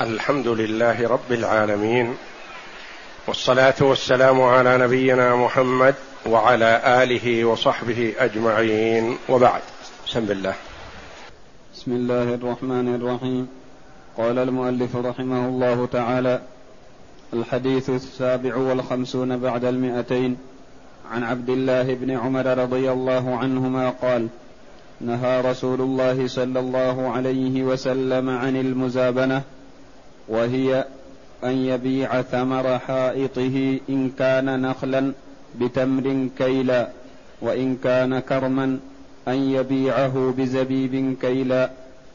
الحمد لله رب العالمين والصلاة والسلام على نبينا محمد وعلى آله وصحبه أجمعين. وبعد بسم الله. بسم الله الرحمن الرحيم. قال المؤلف رحمه الله تعالى الحديث السابع والخمسون بعد المئتين. عن عبد الله بن عمر رضي الله عنهما قال نهى رسول الله صلى الله عليه وسلم عن المزابنة وهي أن يبيع ثمر حائطه إن كان نخلا بتمر كيلا وإن كان كرما أن يبيعه بزبيب كيلا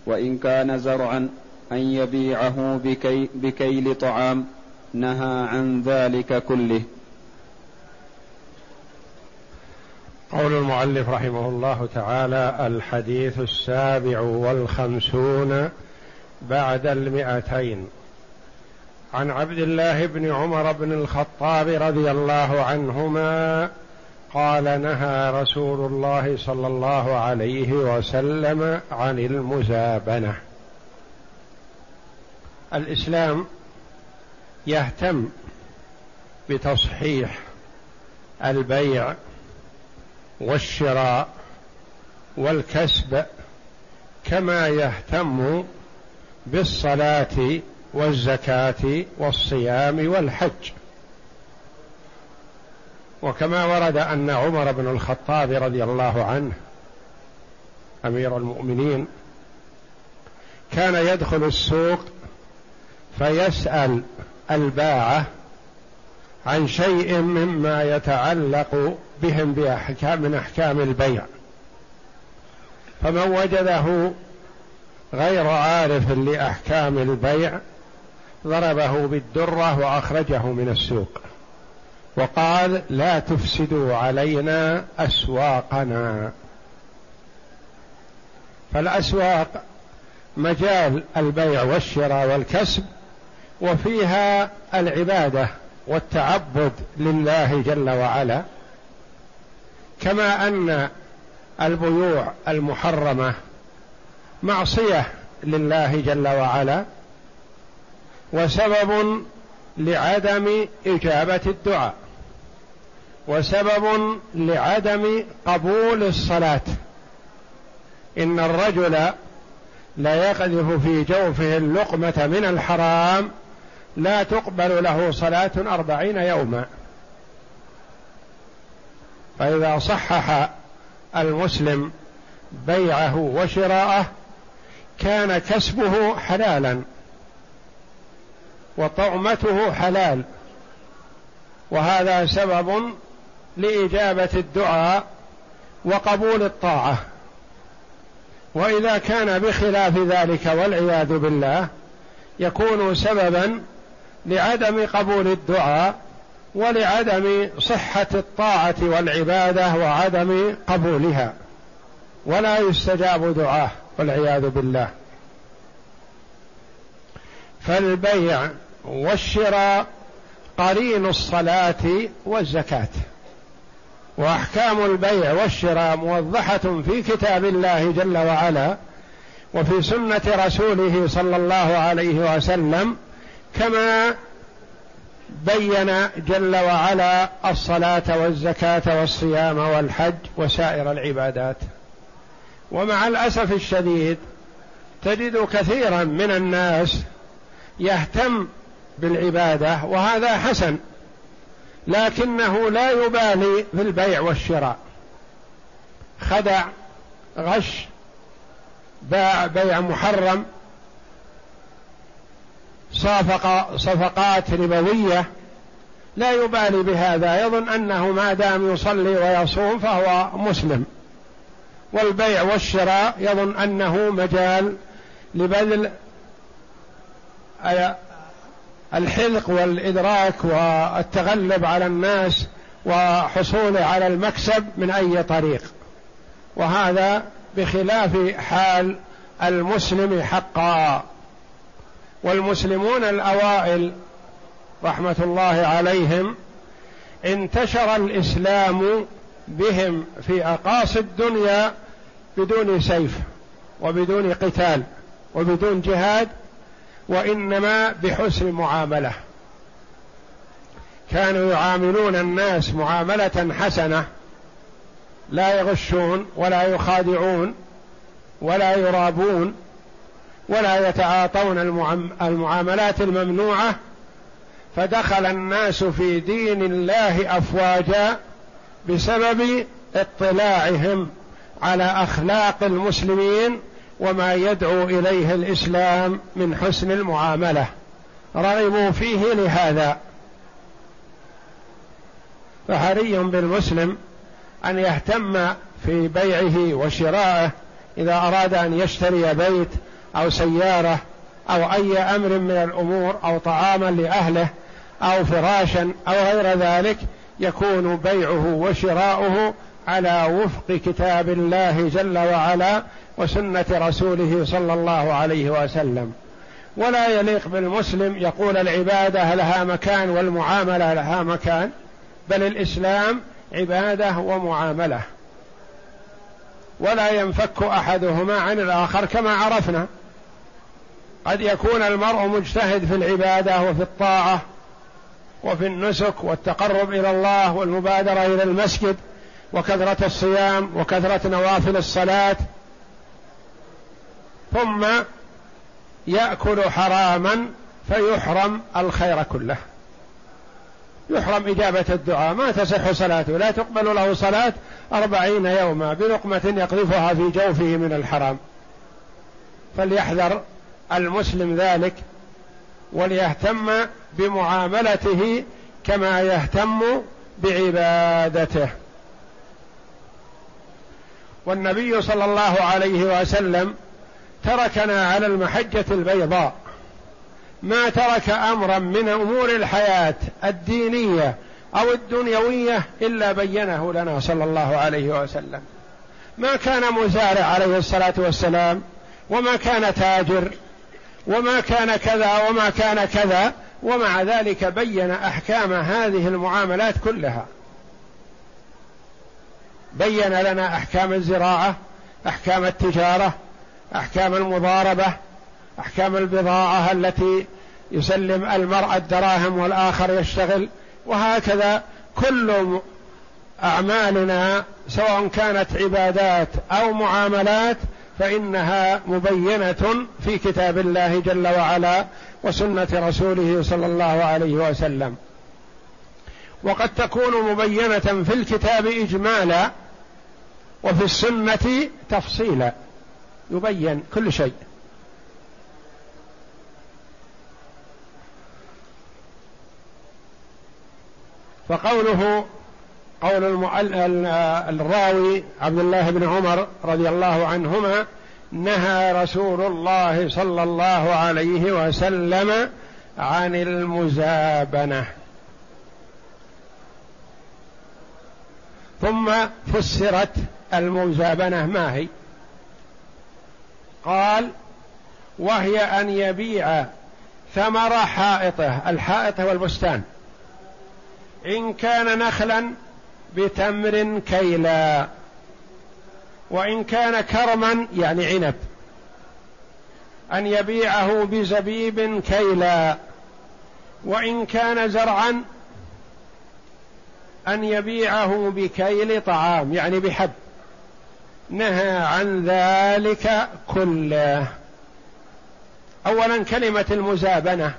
وإن كان زرعا أن يبيعه بكي بكيل طعام. نهى عن ذلك كله. قول المؤلف رحمه الله تعالى الحديث السابع والخمسون بعد المئتين. عن عبد الله بن عمر بن الخطاب رضي الله عنهما قال نهى رسول الله صلى الله عليه وسلم عن المزابنة. الإسلام يهتم بتصحيح البيع والشراء والكسب كما يهتم بالصلاة والزكاة والصيام والحج. وكما ورد أن عمر بن الخطاب رضي الله عنه أمير المؤمنين كان يدخل السوق فيسأل الباعة عن شيء مما يتعلق بهم بأحكام من أحكام البيع. فمن وجده غير عارف لأحكام البيع ضربه بالدرة وأخرجه من السوق. وقال لا تفسدوا علينا أسواقنا. فالأسواق مجال البيع والشراء والكسب وفيها العبادة والتعبد لله جل وعلا كما أن البيوع المحرمة معصية لله جل وعلا وسبب لعدم إجابة الدعاء. وسبب لعدم قبول الصلاة. إن الرجل لا يقذف في جوفه اللقمة من الحرام لا تقبل له صلاة أربعين يوما. فإذا صحح المسلم بيعه وشراءه كان كسبه حلالا. وطعمته حلال. وهذا سبب لإجابة الدعاء وقبول الطاعة. وإذا كان بخلاف ذلك والعياذ بالله يكون سببا لعدم قبول الدعاء ولعدم صحة الطاعة والعبادة وعدم قبولها. ولا يستجاب دعاه والعياذ بالله. فالبيع والشراء قرين الصلاة والزكاة. وأحكام البيع والشراء موضحة في كتاب الله جل وعلا وفي سنة رسوله صلى الله عليه وسلم كما بين جل وعلا الصلاة والزكاة والصيام والحج وسائر العبادات. ومع الأسف الشديد تجد كثيرا من الناس يهتم بالعبادة وهذا حسن. لكنه لا يبالي في البيع والشراء. خدع غش باع بيع محرم صافق صفقات ربويه لا يبالي بهذا. يظن أنه ما دام يصلي ويصوم فهو مسلم. والبيع والشراء يظن أنه مجال لبذل الحذق والإدراك والتغلب على الناس وحصول على المكسب من أي طريق. وهذا بخلاف حال المسلم حقا. والمسلمون الأوائل رحمة الله عليهم انتشر الإسلام بهم في أقاصي الدنيا بدون سيف وبدون قتال وبدون جهاد وإنما بحسن المعامله كانوا يعاملون الناس معاملة حسنة لا يغشون ولا يخادعون ولا يرابون ولا يتعاطون المعاملات الممنوعة فدخل الناس في دين الله أفواجا بسبب اطلاعهم على أخلاق المسلمين وما يدعو إليه الإسلام من حسن المعاملة. رغبوا فيه لهذا. فحري بالمسلم أن يهتم في بيعه وشرائه إذا أراد أن يشتري بيت أو سيارة أو أي أمر من الأمور أو طعاما لأهله أو فراشا أو غير ذلك يكون بيعه وشراؤه على وفق كتاب الله جل وعلا وسنة رسوله صلى الله عليه وسلم. ولا يليق بالمسلم يقول العبادة لها مكان والمعاملة لها مكان بل الإسلام عبادة ومعاملة. ولا ينفك أحدهما عن الآخر كما عرفنا. قد يكون المرء مجتهد في العبادة وفي الطاعة وفي النسك والتقرب إلى الله والمبادرة إلى المسجد وكثرة الصيام وكثرة نوافل الصلاة ثم يأكل حراما فيحرم الخير كله. يحرم إجابة الدعاء. ما تصح صلاته. لا تقبل له صلاة أربعين يوما بلقمة يقذفها في جوفه من الحرام. فليحذر المسلم ذلك وليهتم بمعاملته كما يهتم بعبادته. والنبي صلى الله عليه وسلم تركنا على المحجة البيضاء. ما ترك أمرا من أمور الحياة الدينية أو الدنيوية إلا بينه لنا صلى الله عليه وسلم. ما كان مزارع عليه الصلاة والسلام وما كان تاجر وما كان كذا وما كان كذا ومع ذلك بين أحكام هذه المعاملات كلها. بين لنا أحكام الزراعة أحكام التجارة أحكام المضاربة أحكام البضاعة التي يسلم المرء الدراهم والآخر يشتغل وهكذا كل أعمالنا سواء كانت عبادات أو معاملات فإنها مبينة في كتاب الله جل وعلا وسنة رسوله صلى الله عليه وسلم. وقد تكون مبينة في الكتاب إجمالا وفي السنة تفصيلا. يبين كل شيء. فقوله قول الراوي عبد الله بن عمر رضي الله عنهما نهى رسول الله صلى الله عليه وسلم عن المزابنة. ثم فسرت المزابنة ما هي؟ قال وهي أن يبيع ثمر حائطة الحائط هو البستان إن كان نخلا بتمر كيلا. وإن كان كرما يعني عنب. أن يبيعه بزبيب كيلا. وإن كان زرعا أن يبيعه بكيل طعام يعني بحب. نهى عن ذلك كله. اولا كلمة المزابنة.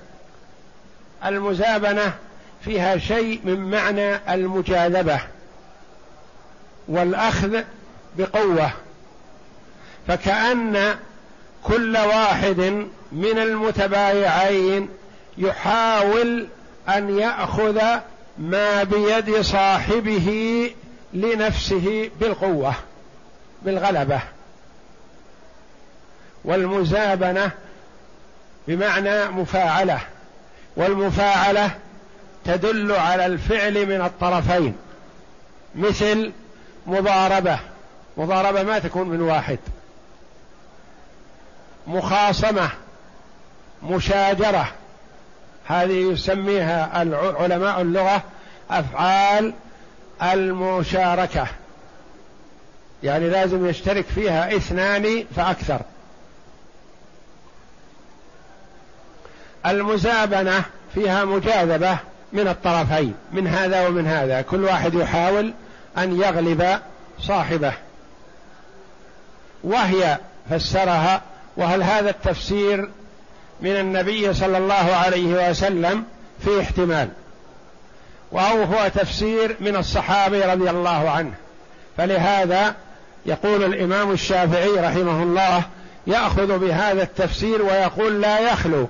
المزابنة فيها شيء من معنى المجاذبة والأخذ بقوة. فكأن كل واحد من المتبايعين يحاول أن يأخذ ما بيد صاحبه لنفسه بالقوة. بالغلبة والمزابنة بمعنى مفاعلة والمفاعلة تدل على الفعل من الطرفين مثل مضاربة مضاربة ما تكون من واحد مخاصمة مشاجرة هذه يسميها علماء اللغة أفعال المشاركة. يعني لازم يشترك فيها اثنان فأكثر. المزابنة فيها مجاذبة من الطرفين من هذا ومن هذا. كل واحد يحاول أن يغلب صاحبه. وهي فسرها وهل هذا التفسير من النبي صلى الله عليه وسلم في احتمال؟ وأو هو تفسير من الصحابي رضي الله عنه. فلهذا يقول الإمام الشافعي رحمه الله يأخذ بهذا التفسير ويقول لا يخلو.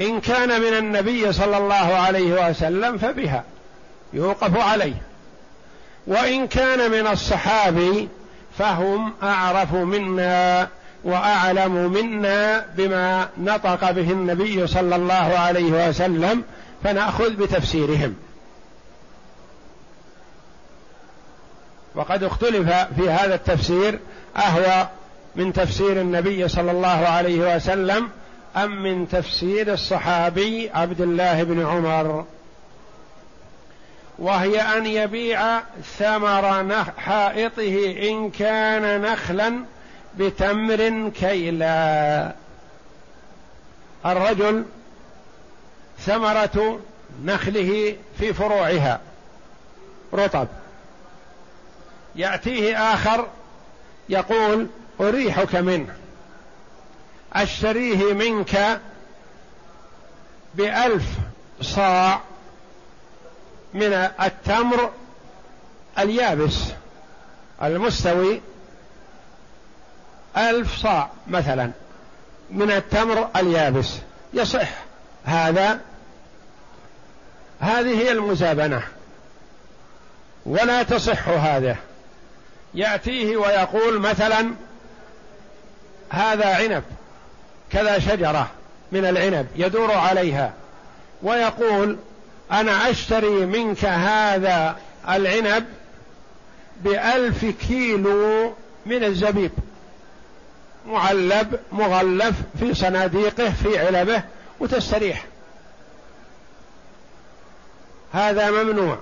إن كان من النبي صلى الله عليه وسلم فبها يوقف عليه. وإن كان من الصحابي فهم أعرف منا وأعلم منا بما نطق به النبي صلى الله عليه وسلم فنأخذ بتفسيرهم. وقد اختلف في هذا التفسير أهوى من تفسير النبي صلى الله عليه وسلم أم من تفسير الصحابي عبد الله بن عمر. وهي أن يبيع ثمر حائطه إن كان نخلا بتمر كيلا. الرجل ثمرة نخله في فروعها رطب. يأتيه آخر يقول أريحك منه. أشتريه منك بألف صاع من التمر اليابس المستوي ألف صاع مثلا من التمر اليابس. يصح هذا. هذه هي المزابنة. ولا تصح هذا. يأتيه ويقول مثلا هذا عنب كذا شجرة من العنب يدور عليها ويقول أنا أشتري منك هذا العنب بألف كيلو من الزبيب. معلب مغلف في صناديقه في علبه وتستريح. هذا ممنوع.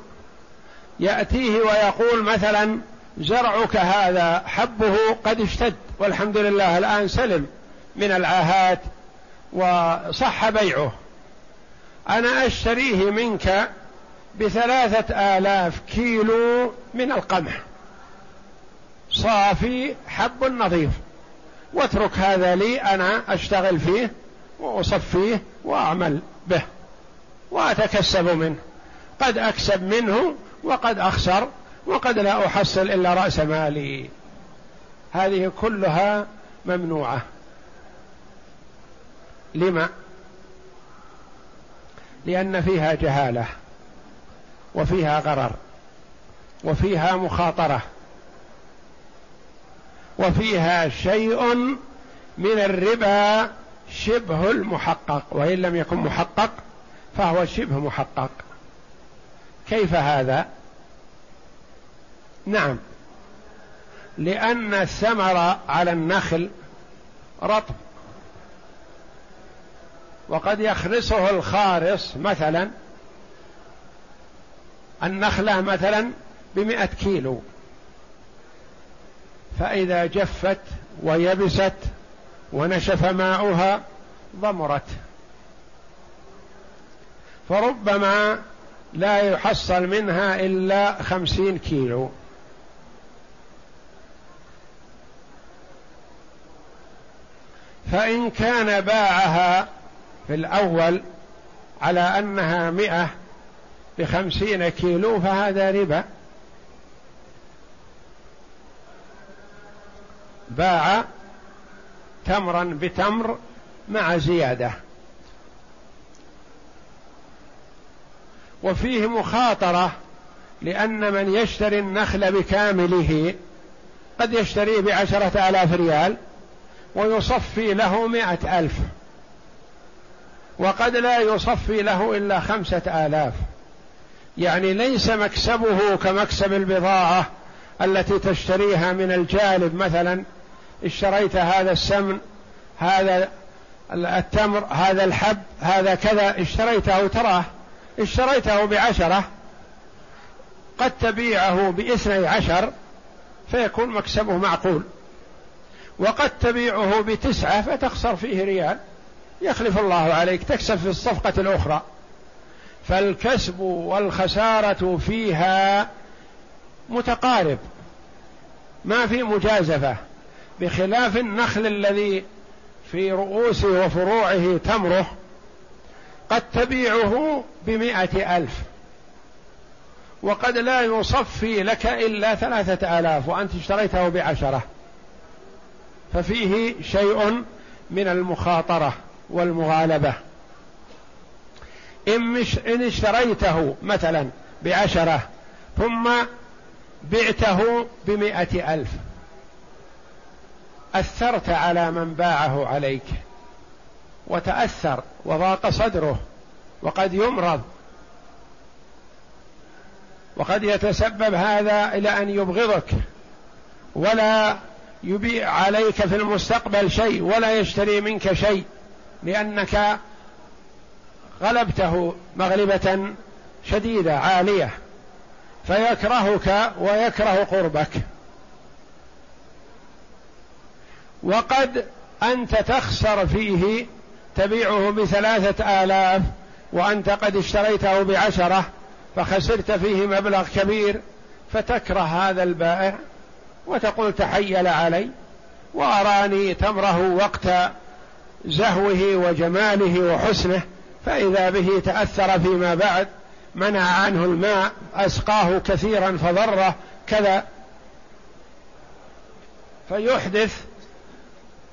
يأتيه ويقول مثلا زرعك هذا حبه قد اشتد. والحمد لله الآن سلم من العاهات وصح بيعه. أنا أشتريه منك بثلاثة آلاف كيلو من القمح. صافي حب نظيف. واترك هذا لي أنا أشتغل فيه وأصفيه وأعمل به. وأتكسب منه. قد أكسب منه وقد أخسر وقد لا أحصل إلا رأس مالي. هذه كلها ممنوعة. لما؟ لأن فيها جهالة وفيها غرر وفيها مخاطرة وفيها شيء من الربا شبه المحقق. وإن لم يكن محقق فهو شبه محقق. كيف هذا؟ نعم. لأن الثمر على النخل رطب. وقد يخرسه الخارص مثلا النخلة مثلا بمئة كيلو. فإذا جفت ويبست ونشف ماؤها ضمرت. فربما لا يحصل منها إلا خمسين كيلو. فإن كان باعها في الأول على أنها مئة بخمسين كيلو فهذا ربا. باع تمرا بتمر مع زيادة. وفيه مخاطرة لأن من يشتري النخل بكامله قد يشتريه بعشرة آلاف ريال. ويصفي له مائه ألف. وقد لا يصفي له إلا خمسة آلاف. يعني ليس مكسبه كمكسب البضاعة التي تشتريها من الجالب مثلا. اشتريت هذا السمن هذا التمر هذا الحب هذا كذا اشتريته تراه اشتريته بعشرة قد تبيعه بإثني عشر فيكون مكسبه معقول. وقد تبيعه بتسعة فتخسر فيه ريال. يخلف الله عليك تكسب في الصفقة الأخرى. فالكسب والخسارة فيها متقارب. ما في مجازفة. بخلاف النخل الذي في رؤوسه وفروعه تمره قد تبيعه بمائة ألف. وقد لا يصفي لك إلا ثلاثة آلاف وأنت اشتريته بعشرة. ففيه شيء من المخاطرة والمغالبة. إن, مش إن اشتريته مثلا بعشرة ثم بعته بمائة ألف. أثرت على من باعه عليك وتأثر وضاق صدره وقد يمرض. وقد يتسبب هذا إلى أن يبغضك ولا يبيع عليك في المستقبل شيء ولا يشتري منك شيء لأنك غلبته مغلبة شديدة عالية. فيكرهك ويكره قربك. وقد أنت تخسر فيه تبيعه بثلاثة آلاف وأنت قد اشتريته بعشرة فخسرت فيه مبلغ كبير فتكره هذا البائع. وتقول تحيل علي وأراني تمره وقت زهوه وجماله وحسنه فإذا به تأثر فيما بعد منع عنه الماء أسقاه كثيرا فضره كذا. فيحدث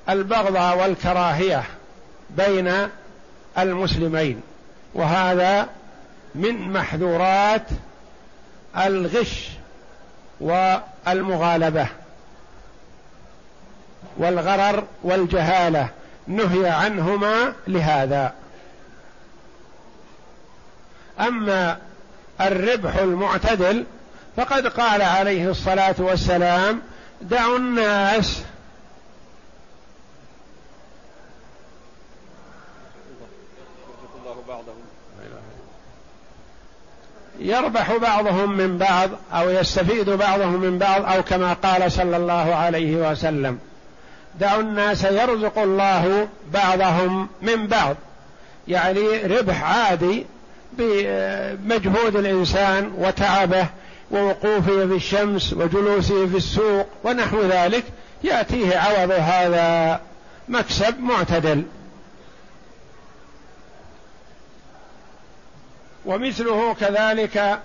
البغض والكراهية بين المسلمين وهذا من محذورات الغش والمغالبه والغرر والجهالة. نهي عنهما لهذا. أما الربح المعتدل فقد قال عليه الصلاة والسلام دعوا الناس. يربح بعضهم من بعض أو يستفيد بعضهم من بعض أو كما قال صلى الله عليه وسلم. دعوا الناس يرزق الله بعضهم من بعض. يعني ربح عادي بمجهود الإنسان وتعبه ووقوفه في الشمس وجلوسه في السوق ونحو ذلك. يأتيه عوض هذا مكسب معتدل. ومثله كذلك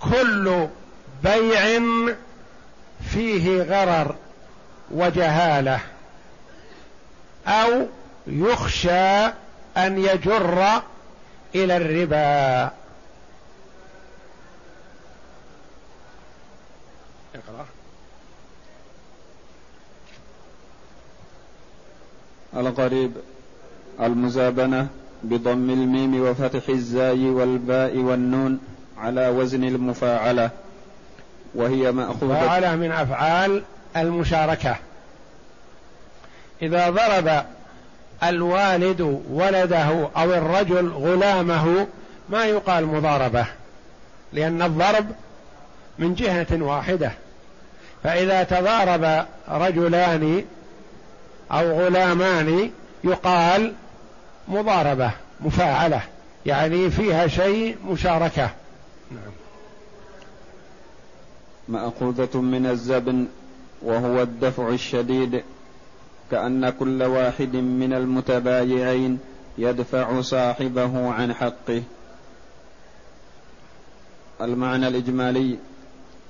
كل بيع فيه غرر وجهالة أو يخشى أن يجر إلى الربا. القريب المزابنة. بضم الميم وفتح الزاي والباء والنون على وزن المفاعلة وهي مأخوذة. مفاعلة من أفعال المشاركة. إذا ضرب الوالد ولده أو الرجل غلامه ما يقال مضاربة لأن الضرب من جهة واحدة. فإذا تضارب رجلان أو غلامان يقال مضاربة مفاعلة يعني فيها شيء مشاركة. نعم. مأخوذة من الزبن وهو الدفع الشديد كأن كل واحد من المتبايعين يدفع صاحبه عن حقه. المعنى الإجمالي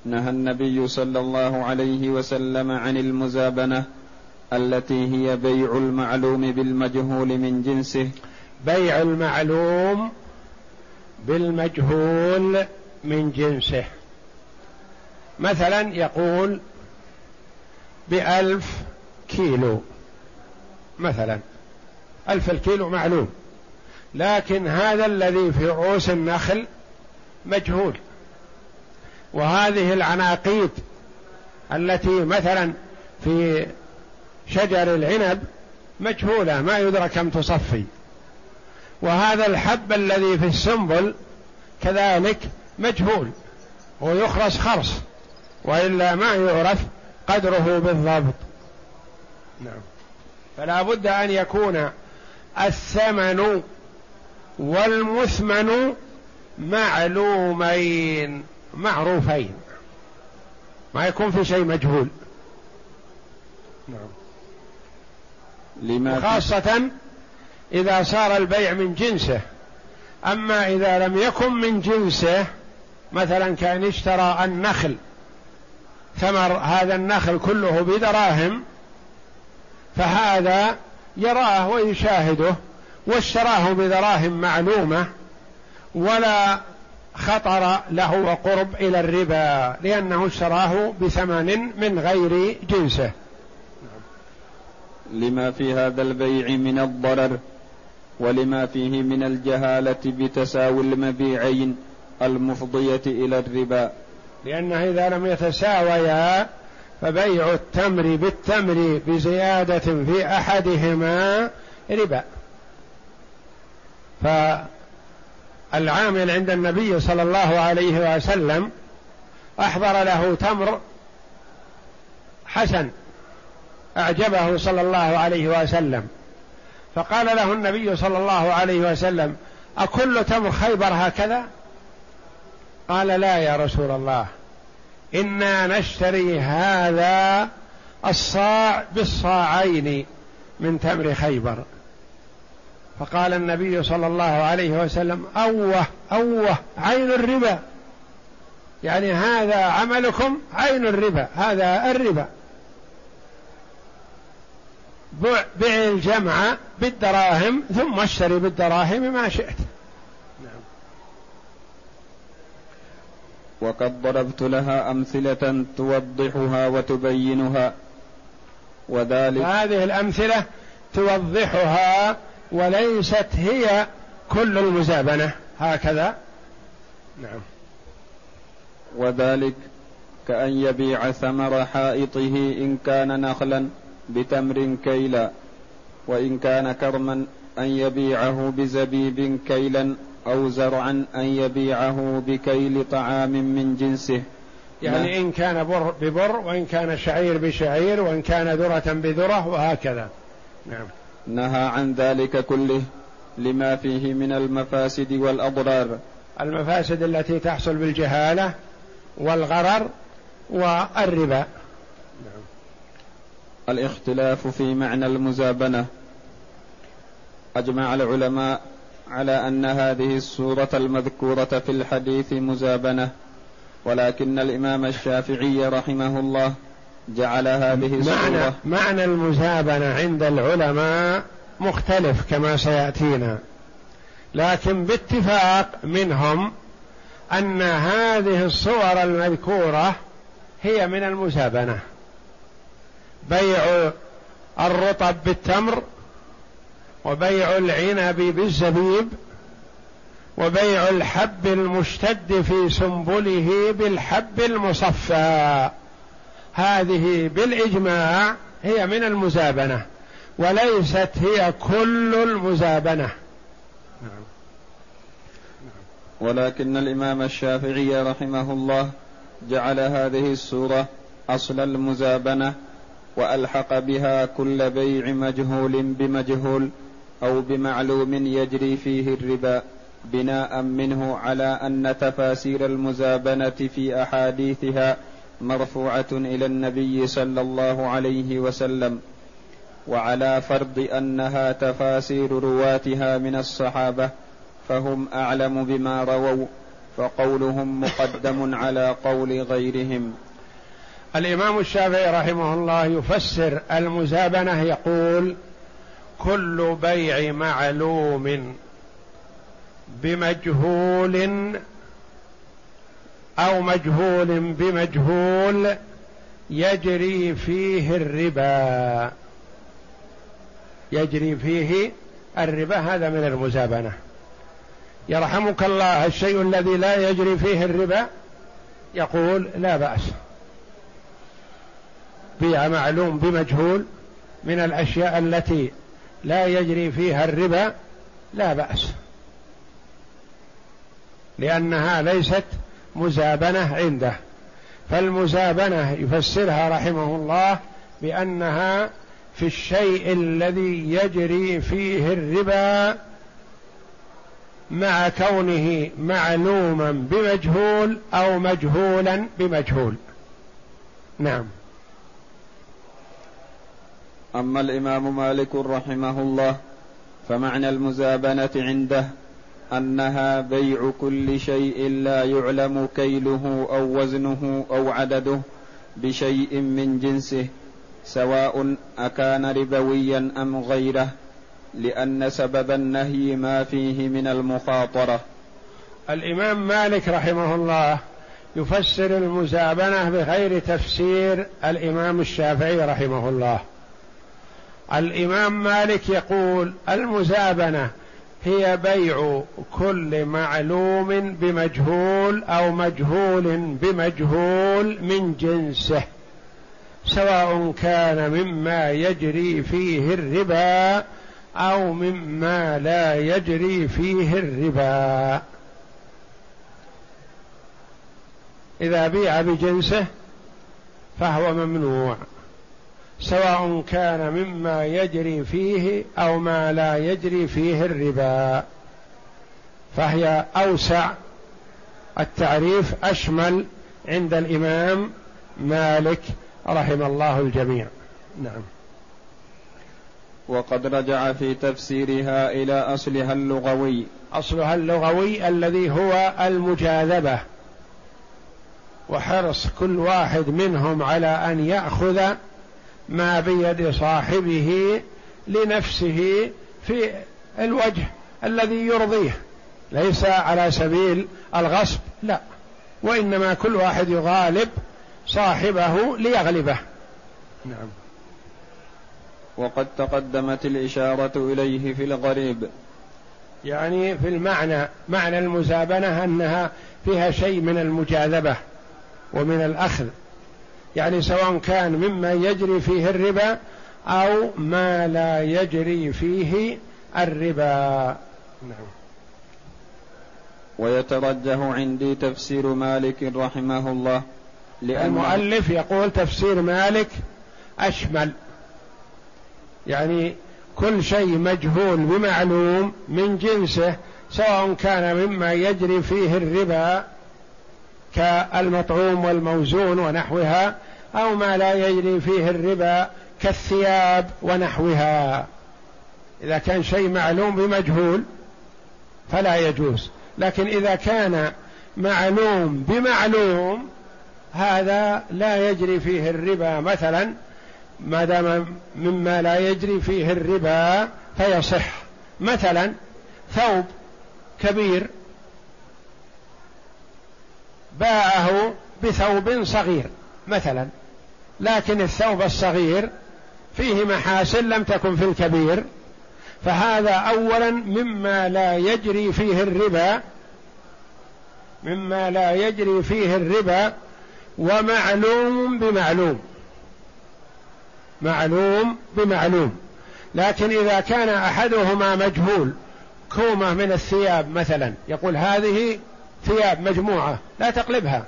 نهى النبي صلى الله عليه وسلم عن المزابنة التي هي بيع المعلوم بالمجهول من جنسه. بيع المعلوم بالمجهول من جنسه. مثلا يقول بألف كيلو. مثلا ألف الكيلو معلوم. لكن هذا الذي في رؤوس النخل مجهول. وهذه العناقيد التي مثلا في شجر العنب مجهولة ما يدرى كم تصفي. وهذا الحب الذي في السنبل كذلك مجهول ويخرس خرص وإلا ما يعرف قدره بالضبط. نعم. فلا بد أن يكون الثمن والمثمن معلومين معروفين. ما يكون في شيء مجهول. نعم. لما خاصة إذا صار البيع من جنسه. أما إذا لم يكن من جنسه مثلا كان اشترى النخل ثمر هذا النخل كله بدراهم فهذا يراه ويشاهده واشتراه بدراهم معلومة ولا خطر له وقرب إلى الربا لأنه اشتراه بثمن من غير جنسه. لما في هذا البيع من الضرر ولما فيه من الجهالة بتساوي المبيعين المفضية إلى الربا. لأنه إذا لم يتساويا فبيع التمر بالتمر بزيادة في أحدهما ربا. فالعامل عند النبي صلى الله عليه وسلم أحضر له تمر حسن. أعجبه صلى الله عليه وسلم. فقال له النبي صلى الله عليه وسلم أكل تمر خيبر هكذا؟ قال لا يا رسول الله. إنا نشتري هذا الصاع بالصاعين من تمر خيبر. فقال النبي صلى الله عليه وسلم أوه أوه عين الربا. يعني هذا عملكم عين الربا هذا الربا. بع الجمع بالدراهم ثم اشتري بالدراهم ما شئت. نعم. وقد ضربت لها أمثلة توضحها وتبينها وذلك هذه الأمثلة توضحها وليست هي كل المزابنة. هكذا. نعم. وذلك كأن يبيع ثمر حائطه إن كان نخلا. بتمر كيلا وإن كان كرما أن يبيعه بزبيب كيلا أو زرعا أن يبيعه بكيل طعام من جنسه. يعني إن كان بر ببر وإن كان شعير بشعير وإن كان ذرة بذرة وهكذا. نعم. نهى عن ذلك كله لما فيه من المفاسد والأضرار. المفاسد التي تحصل بالجهالة والغرر والربا. الاختلاف في معنى المزابنة. أجمع العلماء على أن هذه السورة المذكورة في الحديث مزابنة ولكن الإمام الشافعي رحمه الله جعل هذه معنى السورة معنى المزابنة عند العلماء مختلف كما سيأتينا. لكن باتفاق منهم أن هذه الصور المذكورة هي من المزابنة. بيع الرطب بالتمر وبيع العنب بالزبيب وبيع الحب المشتد في سنبله بالحب المصفى هذه بالإجماع هي من المزابنة وليست هي كل المزابنة نعم. ولكن الإمام الشافعي رحمه الله جعل هذه السورة أصل المزابنة وألحق بها كل بيع مجهول بمجهول أو بمعلوم يجري فيه الربا بناء منه على أن تفاسير المزابنة في أحاديثها مرفوعة إلى النبي صلى الله عليه وسلم. وعلى فرض أنها تفاسير رواتها من الصحابة فهم أعلم بما رووا فقولهم مقدم على قول غيرهم. الإمام الشافعي رحمه الله يفسر المزابنة يقول كل بيع معلوم بمجهول أو مجهول بمجهول يجري فيه الربا. يجري فيه الربا هذا من المزابنة. يرحمك الله الشيء الذي لا يجري فيه الربا يقول لا بأس. بيع معلوم بمجهول من الأشياء التي لا يجري فيها الربا لا بأس. لأنها ليست مزابنة عنده. فالمزابنة يفسرها رحمه الله بأنها في الشيء الذي يجري فيه الربا مع كونه معلوما بمجهول أو مجهولا بمجهول. نعم. أما الإمام مالك رحمه الله فمعنى المزابنة عنده أنها بيع كل شيء لا يعلم كيله أو وزنه أو عدده بشيء من جنسه سواء أكان ربويا أم غيره لأن سبب النهي ما فيه من المخاطرة. الإمام مالك رحمه الله يفسر المزابنة بغير تفسير الإمام الشافعي رحمه الله. الإمام مالك يقول المزابنة هي بيع كل معلوم بمجهول أو مجهول بمجهول من جنسه سواء كان مما يجري فيه الربا أو مما لا يجري فيه الربا. إذا بيع بجنسه فهو ممنوع. سواء كان مما يجري فيه أو ما لا يجري فيه الربا. فهي أوسع التعريف أشمل عند الإمام مالك رحم الله الجميع. نعم. وقد رجع في تفسيرها إلى أصلها اللغوي. أصلها اللغوي الذي هو المجاذبة. وحرص كل واحد منهم على أن يأخذ ما بيد صاحبه لنفسه في الوجه الذي يرضيه. ليس على سبيل الغصب لا. وإنما كل واحد يغالب صاحبه ليغلبه. نعم. وقد تقدمت الإشارة إليه في الغريب. يعني في المعنى معنى المزابنة أنها فيها شيء من المجاذبة ومن الأخذ. يعني سواء كان مما يجري فيه الربا أو ما لا يجري فيه الربا. نعم. ويترجح عندي تفسير مالك رحمه الله لأن المؤلف يقول تفسير مالك أشمل. يعني كل شيء مجهول بمعلوم من جنسه سواء كان مما يجري فيه الربا كالمطعوم والموزون ونحوها أو ما لا يجري فيه الربا كالثياب ونحوها. إذا كان شيء معلوم بمجهول فلا يجوز. لكن إذا كان معلوم بمعلوم هذا لا يجري فيه الربا مثلا ما دام مما لا يجري فيه الربا فيصح. مثلا ثوب كبير باعه بثوب صغير مثلا لكن الثوب الصغير فيه محاسن لم تكن في الكبير فهذا اولا مما لا يجري فيه الربا مما لا يجري فيه الربا ومعلوم بمعلوم معلوم بمعلوم. لكن إذا كان أحدهما مجهول كومة من الثياب مثلا يقول هذه ثياب مجموعة لا تقلبها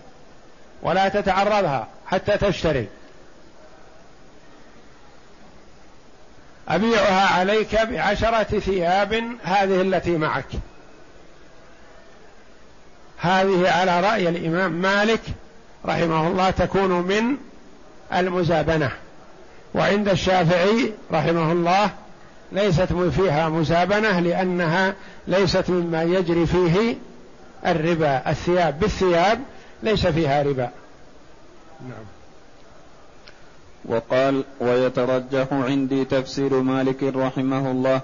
ولا تتعرضها حتى تشتري. أبيعها عليك بعشرة ثياب هذه التي معك. هذه على رأي الإمام مالك رحمه الله تكون من المزابنة. وعند الشافعي رحمه الله ليست فيها مزابنة لأنها ليست مما يجري فيه الربا الثياب بالثياب ليس فيها ربا. نعم. وقال ويترجح عندي تفسير مالك رحمه الله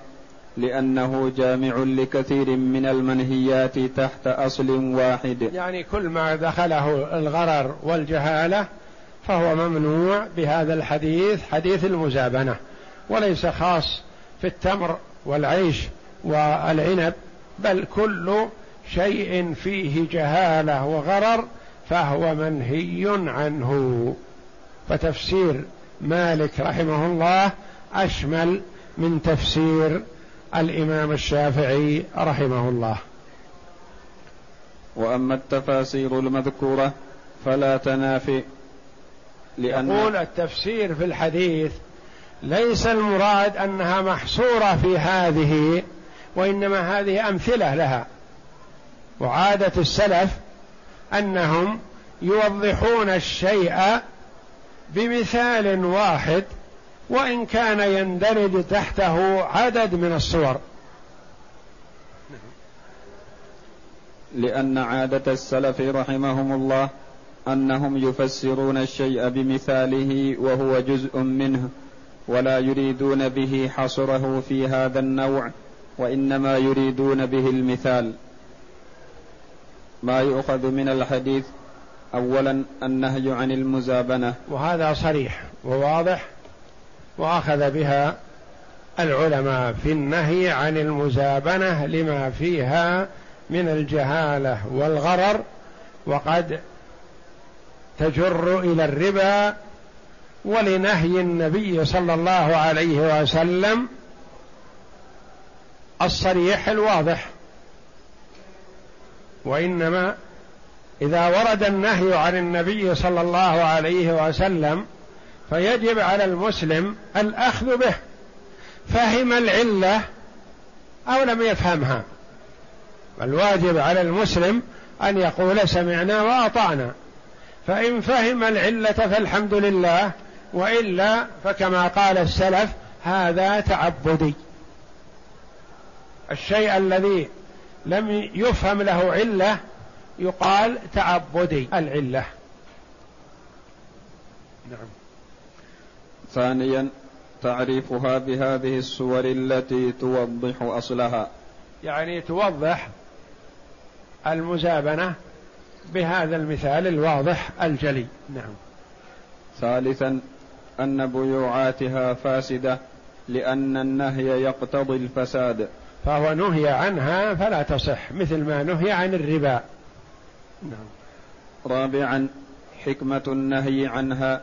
لأنه جامع لكثير من المنهيات تحت أصل واحد. يعني كل ما دخله الغرر والجهالة فهو ممنوع بهذا الحديث حديث المزابنة. وليس خاص في التمر والعيش والعنب بل كل شيء فيه جهالة وغرر فهو منهي عنه. فتفسير مالك رحمه الله أشمل من تفسير الإمام الشافعي رحمه الله. وأما التفاسير المذكورة فلا تنافي لأن يقول التفسير في الحديث ليس المراد أنها محصورة في هذه وإنما هذه أمثلة لها. وعادة السلف أنهم يوضحون الشيء بمثال واحد وإن كان يندرج تحته عدد من الصور. لأن عادة السلف رحمهم الله أنهم يفسرون الشيء بمثاله وهو جزء منه ولا يريدون به حصره في هذا النوع وإنما يريدون به المثال. ما يؤخذ من الحديث اولا النهي عن المزابنة. وهذا صريح وواضح وأخذ بها العلماء في النهي عن المزابنة لما فيها من الجهالة والغرر وقد تجر إلى الربا ولنهي النبي صلى الله عليه وسلم الصريح الواضح. وإنما إذا ورد النهي عن النبي صلى الله عليه وسلم فيجب على المسلم الأخذ به فهم العلة أو لم يفهمها. الواجب على المسلم أن يقول سمعنا وأطعنا. فإن فهم العلة فالحمد لله وإلا فكما قال السلف هذا تعبدي. الشيء الذي لم يفهم له علة يقال تعبدي العلة. نعم. ثانيا تعريفها بهذه الصور التي توضح أصلها. يعني توضح المزابنة بهذا المثال الواضح الجلي. نعم. ثالثا أن بيوعاتها فاسدة لأن النهي يقتضي الفساد. فهو نهي عنها فلا تصح مثل ما نهي عن الربا. نعم. رابعا حكمة النهي عنها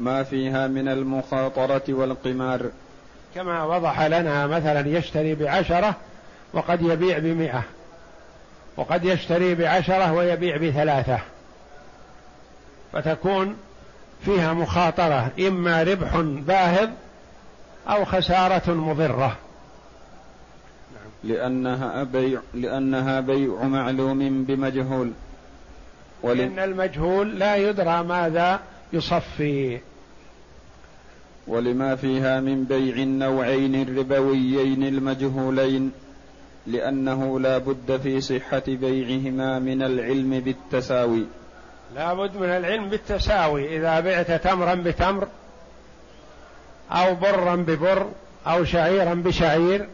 ما فيها من المخاطرة والقمار. كما وضح لنا مثلا يشتري بعشرة وقد يبيع بمئة. وقد يشتري بعشرة ويبيع بثلاثة. فتكون فيها مخاطرة إما ربح باهظ أو خسارة مضرة. لأنها بيع لأنها بيع معلوم بمجهول. ولأن المجهول لا يدرى ماذا يصفي. ولما فيها من بيع النوعين الربويين المجهولين لأنه لا بد في صحة بيعهما من العلم بالتساوي. لا بد من العلم بالتساوي. إذا بعت تمرا بتمر أو برا ببر أو شعيرا بشعير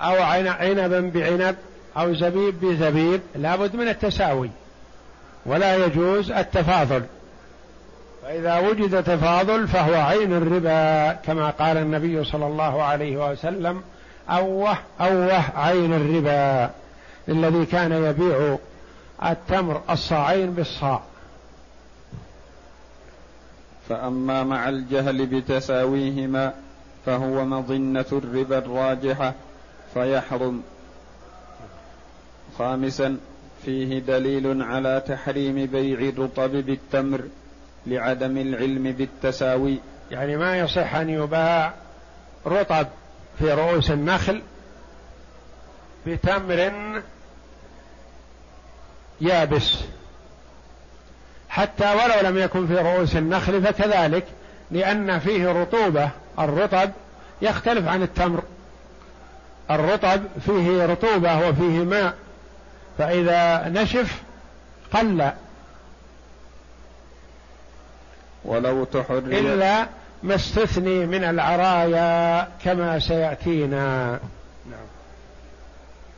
أو عنبا بعنب أو زبيب بزبيب. لا بد من التساوي ولا يجوز التفاضل. فإذا وجد تفاضل فهو عين الربا كما قال النبي صلى الله عليه وسلم أوه أوه عين الربا الذي كان يبيع التمر الصاعين بالصاع. فأما مع الجهل بتساويهما فهو مظنة الربا الراجحة. فيحرم خامسا فيه دليل على تحريم بيع الرطب بالتمر لعدم العلم بالتساوي. يعني ما يصح أن يباع رطب في رؤوس النخل بتمر يابس. حتى ولو لم يكن في رؤوس النخل فكذلك لأن فيه رطوبة. الرطب يختلف عن التمر. الرطب فيه رطوبة وفيه ماء فإذا نشف قل. ولو تحري إلا ما استثني من العرايا كما سيأتينا. نعم.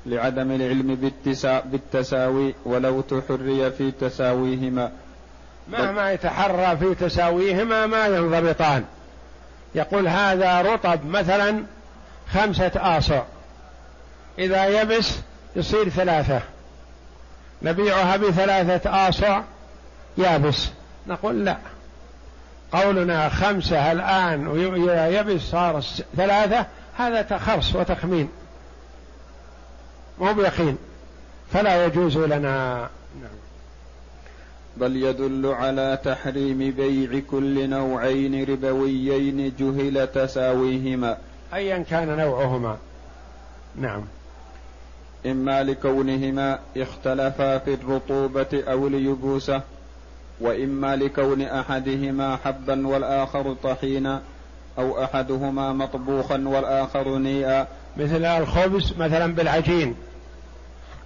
لعدم العلم بالتساوي ولو تحري في تساويهما. مهما يتحرى في تساويهما ما ينضبطان. يقول هذا رطب مثلا خمسة آصع. إذا يبس يصير ثلاثة. نبيعها بثلاثة آصع يابس. نقول لا. قولنا خمسة الآن وإذا يبس صار ثلاثة هذا تخرص وتخمين. مو بيقين. فلا يجوز لنا. نعم. بل يدل على تحريم بيع كل نوعين ربويين جهل تساويهما. ايا كان نوعهما. نعم. إما لكونهما اختلفا في الرطوبة أو اليبوسه وإما لكون أحدهما حبا والآخر طحينا أو أحدهما مطبوخا والآخر نيئا. مثل الخبز مثلا بالعجين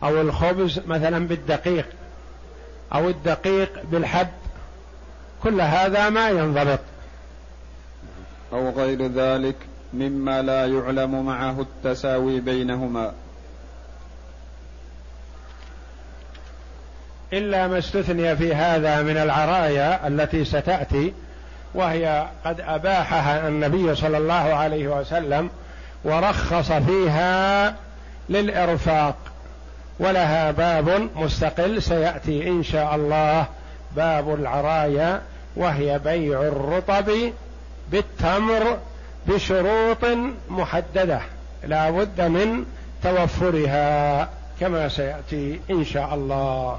أو الخبز مثلا بالدقيق أو الدقيق بالحب. كل هذا ما ينضبط. أو غير ذلك مما لا يعلم معه التساوي بينهما. إلا ما استثني في هذا من العرايا التي ستأتي وهي قد أباحها النبي صلى الله عليه وسلم ورخص فيها للإرفاق. ولها باب مستقل سيأتي إن شاء الله باب العرايا وهي بيع الرطب بالتمر بشروط محددة لا بد من توفرها كما سيأتي إن شاء الله.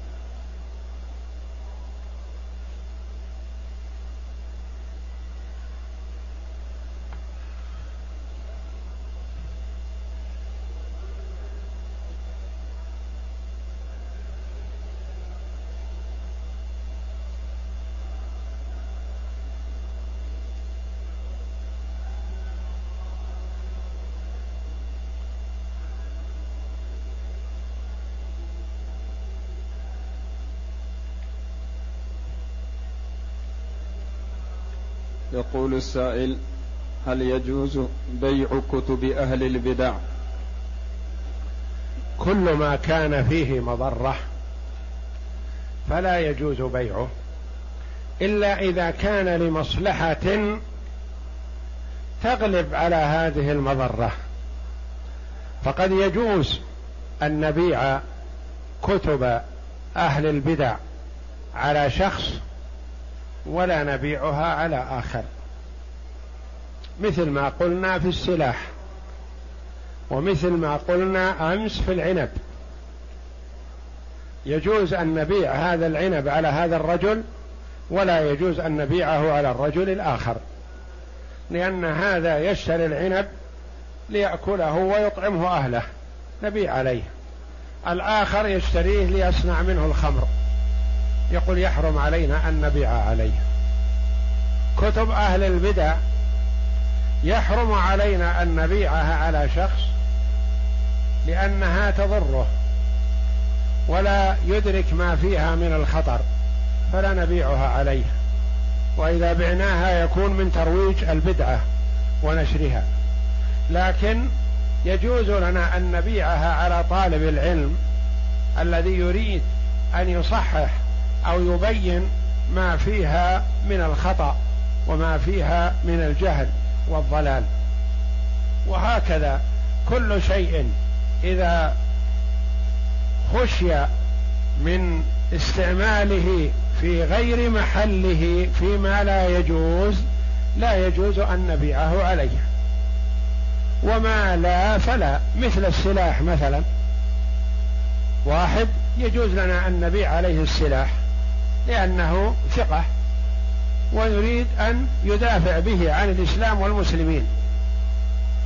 يقول السائل هل يجوز بيع كتب أهل البدع؟ كل ما كان فيه مضرة فلا يجوز بيعه إلا إذا كان لمصلحة تغلب على هذه المضرة. فقد يجوز أن نبيع كتب أهل البدع على شخص ولا نبيعها على آخر. مثل ما قلنا في السلاح ومثل ما قلنا أمس في العنب. يجوز أن نبيع هذا العنب على هذا الرجل ولا يجوز أن نبيعه على الرجل الآخر. لأن هذا يشتري العنب ليأكله ويطعمه أهله. نبيع عليه. الآخر يشتريه ليصنع منه الخمر. يقول يحرم علينا أن نبيع عليه. كتب أهل البدع يحرم علينا أن نبيعها على شخص لأنها تضره ولا يدرك ما فيها من الخطر فلا نبيعها عليه. وإذا بعناها يكون من ترويج البدعة ونشرها. لكن يجوز لنا أن نبيعها على طالب العلم الذي يريد أن يصحح أو يبين ما فيها من الخطأ وما فيها من الجهل والضلال. وهكذا كل شيء إذا خشي من استعماله في غير محله فيما لا يجوز لا يجوز أن نبيعه عليه. وما لا فلا مثل السلاح مثلا. واحد يجوز لنا أن نبيع عليه السلاح. لأنه ثقة ويريد أن يدافع به عن الإسلام والمسلمين.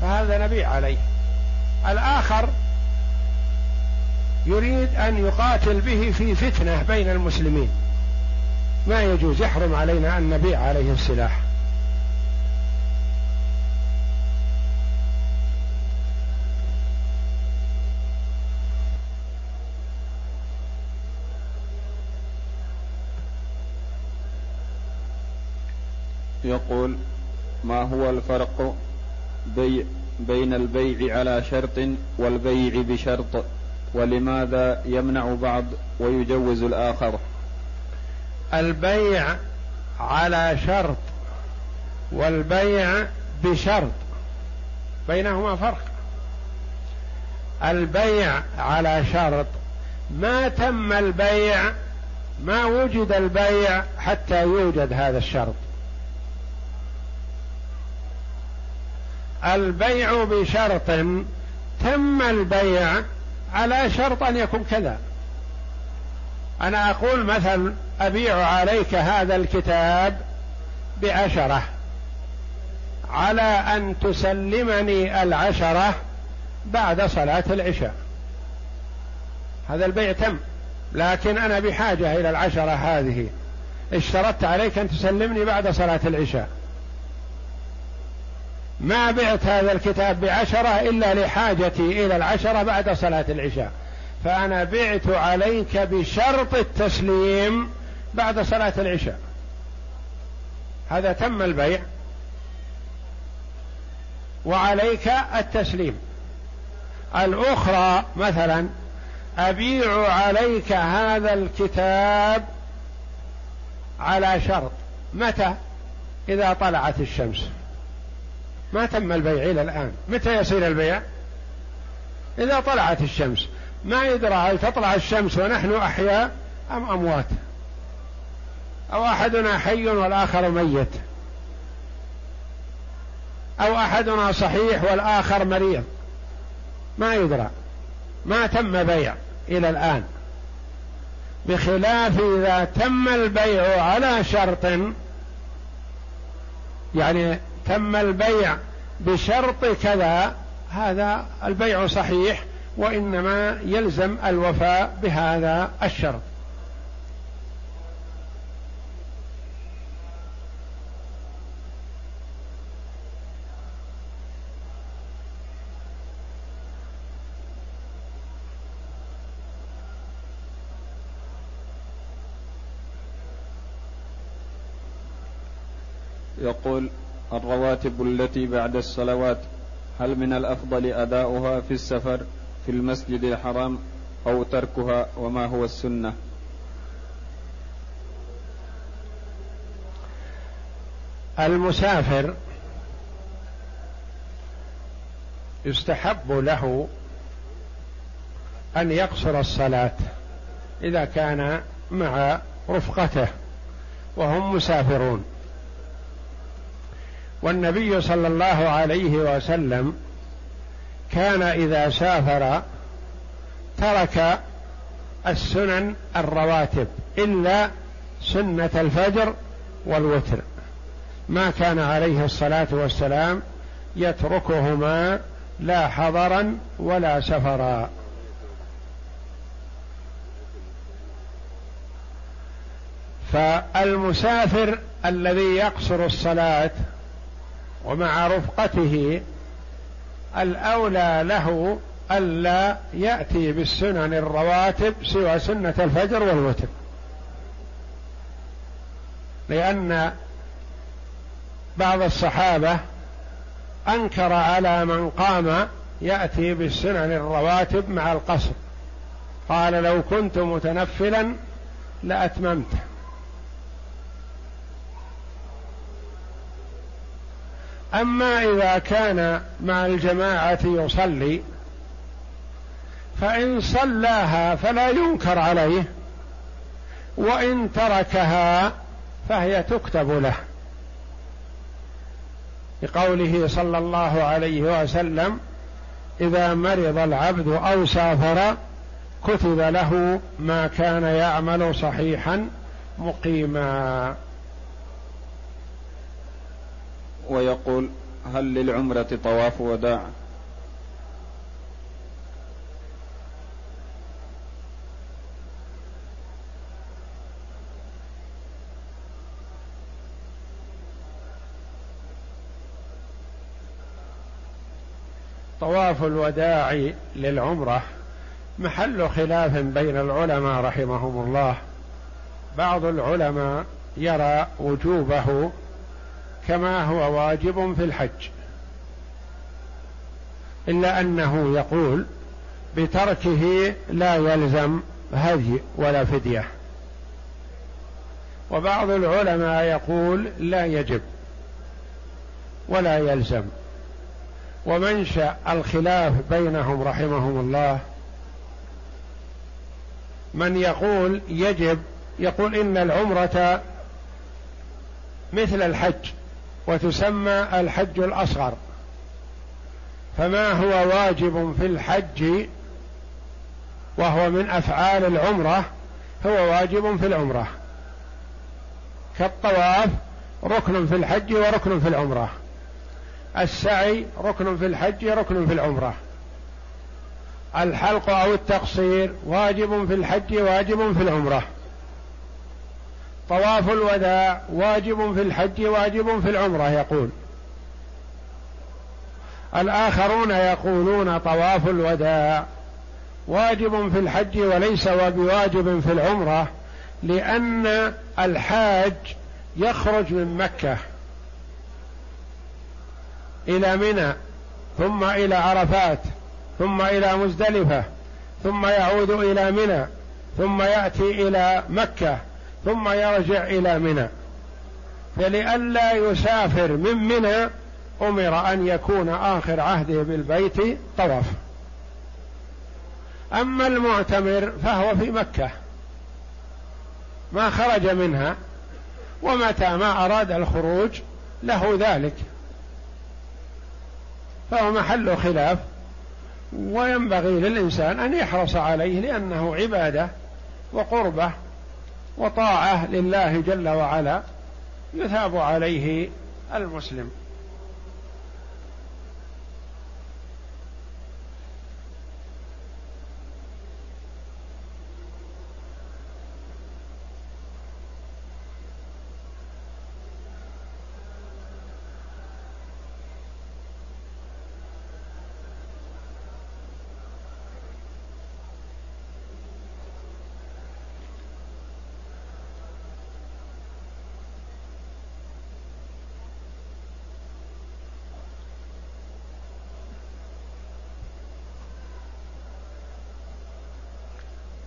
فهذا نبيع عليه. الآخر يريد أن يقاتل به في فتنة بين المسلمين. ما يجوز يحرم علينا أن نبيع عليه السلاح. يقول ما هو الفرق بي بين البيع على شرط والبيع بشرط؟ ولماذا يمنع بعض ويجوز الآخر؟ البيع على شرط والبيع بشرط بينهما فرق. البيع على شرط ما تم البيع ما وجد البيع حتى يوجد هذا الشرط. البيع بشرط. تم البيع على شرط أن يكون كذا. أنا أقول مثلا أبيع عليك هذا الكتاب بعشرة على أن تسلمني العشرة بعد صلاة العشاء. هذا البيع تم لكن أنا بحاجة إلى العشرة هذه. اشترطت عليك أن تسلمني بعد صلاة العشاء. ما بعت هذا الكتاب بعشرة إلا لحاجتي إلى العشرة بعد صلاة العشاء. فأنا بعت عليك بشرط التسليم بعد صلاة العشاء. هذا تم البيع. وعليك التسليم. الأخرى مثلا أبيع عليك هذا الكتاب على شرط. متى؟ إذا طلعت الشمس. ما تم البيع إلى الآن. متى يصير البيع؟ إذا طلعت الشمس. ما يدرى هل تطلع الشمس ونحن أحياء أم أموات. أو أحدنا حي والآخر ميت. أو أحدنا صحيح والآخر مريض. ما يدرى. ما تم بيع إلى الآن. بخلاف إذا تم البيع على شرط يعني تم البيع بشرط كذا هذا البيع صحيح وإنما يلزم الوفاء بهذا الشرط. يقول الرواتب التي بعد الصلوات هل من الأفضل أداؤها في السفر في المسجد الحرام أو تركها وما هو السنة؟ المسافر يستحب له أن يقصر الصلاة إذا كان مع رفقته وهم مسافرون. والنبي صلى الله عليه وسلم كان إذا سافر ترك السنن الرواتب إلا سنة الفجر والوتر. ما كان عليه الصلاة والسلام يتركهما لا حضرا ولا سفرا. فالمسافر الذي يقصر الصلاة ومع رفقته الأولى له ألا يأتي بالسنن الرواتب سوى سنة الفجر والوتر. لأن بعض الصحابة أنكر على من قام يأتي بالسنن الرواتب مع القصر. قال لو كنت متنفلا لأتممته. أما إذا كان مع الجماعة يصلي فإن صلاها فلا ينكر عليه وإن تركها فهي تكتب له. لقوله صلى الله عليه وسلم إذا مرض العبد أو سافر كتب له ما كان يعمل صحيحا مقيما. ويقول هل للعمرة طواف وداع؟ طواف الوداع للعمرة محل خلاف بين العلماء رحمهم الله. بعض العلماء يرى وجوبه كما هو واجب في الحج. إلا أنه يقول بتركه لا يلزم هدي ولا فدية. وبعض العلماء يقول لا يجب ولا يلزم. ومنشا الخلاف بينهم رحمهم الله من يقول يجب يقول إن العمرة مثل الحج. وتسمى الحج الأصغر. فما هو واجب في الحج وهو من أفعال العمرة هو واجب في العمرة. كالطواف ركن في الحج وركن في العمرة. السعي ركن في الحج ركن في العمرة. الحلق أو التقصير واجب في الحج واجب في العمرة. طواف الوداع واجب في الحج واجب في العمرة يقول. الآخرون يقولون طواف الوداع واجب في الحج وليس بواجب في العمرة لأن الحاج يخرج من مكة إلى منى ثم إلى عرفات ثم إلى مزدلفة ثم يعود إلى منى ثم يأتي إلى مكة. ثم يرجع إلى منى. فلئلا يسافر من منى أمر أن يكون آخر عهده بالبيت طواف. أما المعتمر فهو في مكة. ما خرج منها ومتى ما أراد الخروج له ذلك. فهو محل خلاف. وينبغي للإنسان أن يحرص عليه لأنه عبادة وقربة وطاعة لله جل وعلا يثاب عليه المسلم.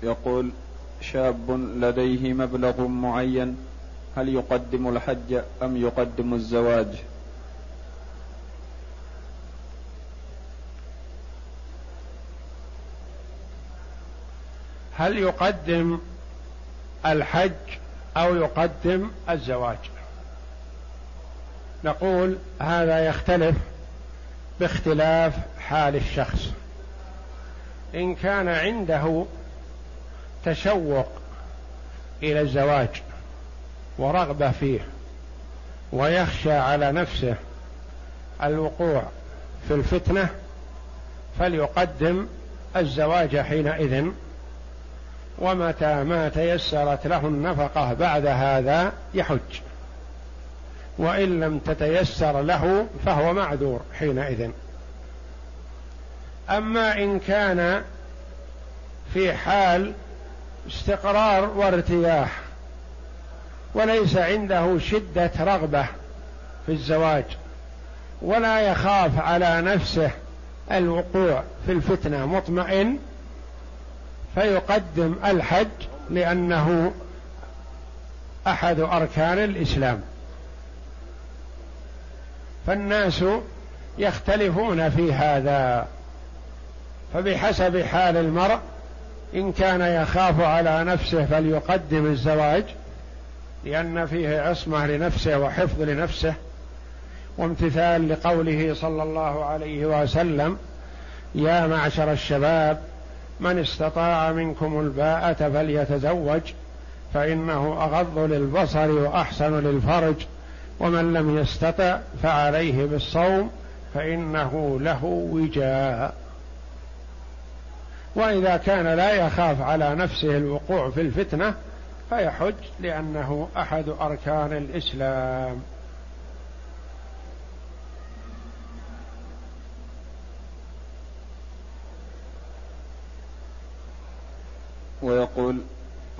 يقول شاب لديه مبلغ معين هل يقدم الحج أم يقدم الزواج؟ هل يقدم الحج أو يقدم الزواج؟ نقول هذا يختلف باختلاف حال الشخص. إن كان عنده تشوق إلى الزواج ورغبة فيه ويخشى على نفسه الوقوع في الفتنة فليقدم الزواج حينئذ. ومتى ما تيسرت له النفقة بعد هذا يحج. وإن لم تتيسر له فهو معذور حينئذ. أما إن كان في حال استقرار وارتياح وليس عنده شدة رغبة في الزواج ولا يخاف على نفسه الوقوع في الفتنة مطمئن فيقدم الحج لأنه أحد أركان الإسلام. فالناس يختلفون في هذا فبحسب حال المرء إن كان يخاف على نفسه فليقدم الزواج لأن فيه عصمة لنفسه وحفظ لنفسه وامتثال لقوله صلى الله عليه وسلم يا معشر الشباب من استطاع منكم الباءة فليتزوج فإنه أغض للبصر وأحسن للفرج ومن لم يستطع فعليه بالصوم فإنه له وجاء. وإذا كان لا يخاف على نفسه الوقوع في الفتنة فيحج لأنه أحد أركان الإسلام. ويقول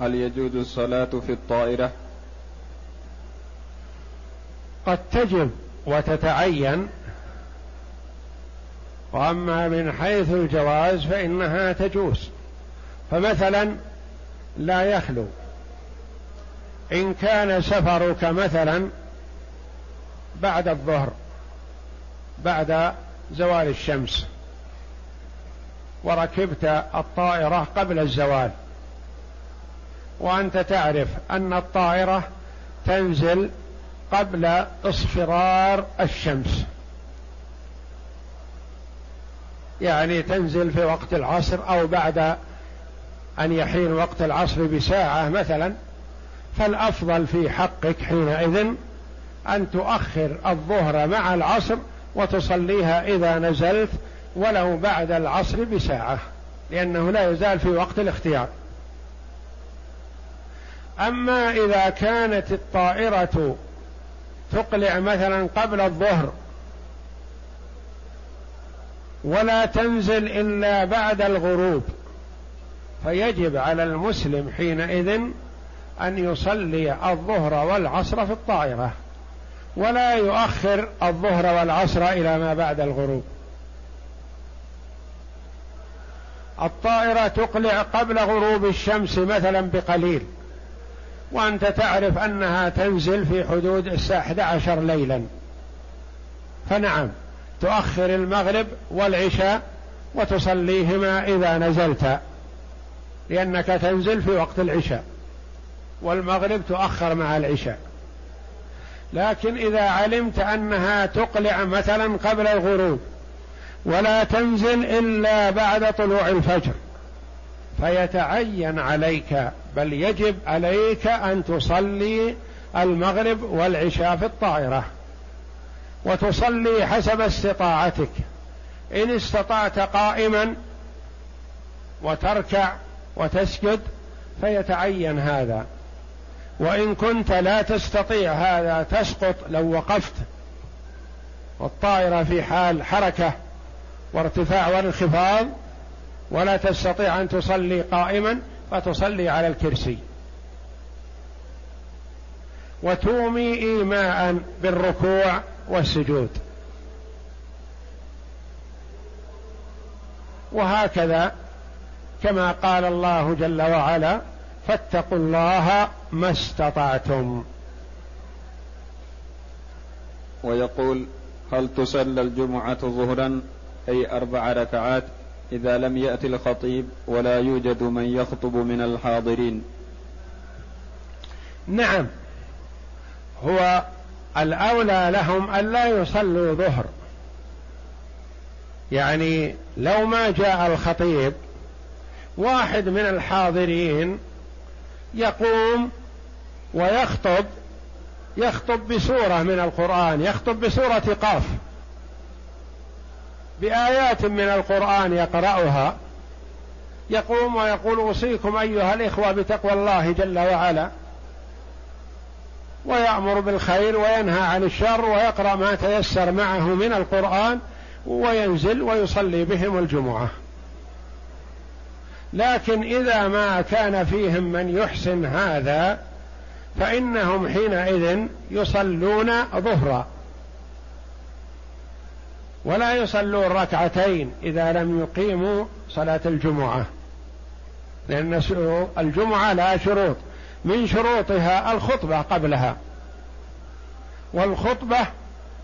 هل يجوز الصلاة في الطائرة؟ قد تجب وتتعين وأما من حيث الجواز فإنها تجوز. فمثلا لا يخلو. إن كان سفرك مثلا بعد الظهر بعد زوال الشمس وركبت الطائرة قبل الزوال وأنت تعرف أن الطائرة تنزل قبل اصفرار الشمس. يعني تنزل في وقت العصر أو بعد أن يحين وقت العصر بساعة مثلا فالأفضل في حقك حينئذ أن تؤخر الظهر مع العصر وتصليها إذا نزلت ولو بعد العصر بساعة لأنه لا يزال في وقت الاختيار. أما إذا كانت الطائرة تقلع مثلا قبل الظهر ولا تنزل إلا بعد الغروب. فيجب على المسلم حينئذ أن يصلي الظهر والعصر في الطائرة ولا يؤخر الظهر والعصر إلى ما بعد الغروب. الطائرة تقلع قبل غروب الشمس مثلا بقليل وأنت تعرف أنها تنزل في حدود الساعة 11 ليلا. فنعم. تؤخر المغرب والعشاء وتصليهما إذا نزلت لأنك تنزل في وقت العشاء والمغرب تؤخر مع العشاء. لكن إذا علمت أنها تقلع مثلا قبل الغروب ولا تنزل إلا بعد طلوع الفجر فيتعين عليك بل يجب عليك أن تصلي المغرب والعشاء في الطائرة. وتصلي حسب استطاعتك. إن استطعت قائما وتركع وتسجد فيتعين هذا. وإن كنت لا تستطيع هذا تسقط لو وقفت. والطائرة في حال حركة وارتفاع وانخفاض ولا تستطيع أن تصلي قائما فتصلي على الكرسي. وتومي ايماء بالركوع والسجود. وهكذا كما قال الله جل وعلا فاتقوا الله ما استطعتم. ويقول هل تصلى الجمعة ظهرا؟ أي أربع ركعات إذا لم يأتي الخطيب ولا يوجد من يخطب من الحاضرين. نعم هو الأولى لهم ألا يصلوا ظهر. يعني لو ما جاء الخطيب واحد من الحاضرين يقوم ويخطب يخطب بسورة من القرآن يخطب بسورة قاف. بآيات من القرآن يقرأها يقوم ويقول أوصيكم أيها الإخوة بتقوى الله جل وعلا. ويأمر بالخير وينهى عن الشر ويقرأ ما تيسر معه من القرآن وينزل ويصلي بهم الجمعة. لكن إذا ما كان فيهم من يحسن هذا فإنهم حينئذ يصلون ظهرا. ولا يصلون ركعتين إذا لم يقيموا صلاة الجمعة لأن الجمعة لها شروط. من شروطها الخطبة قبلها. والخطبة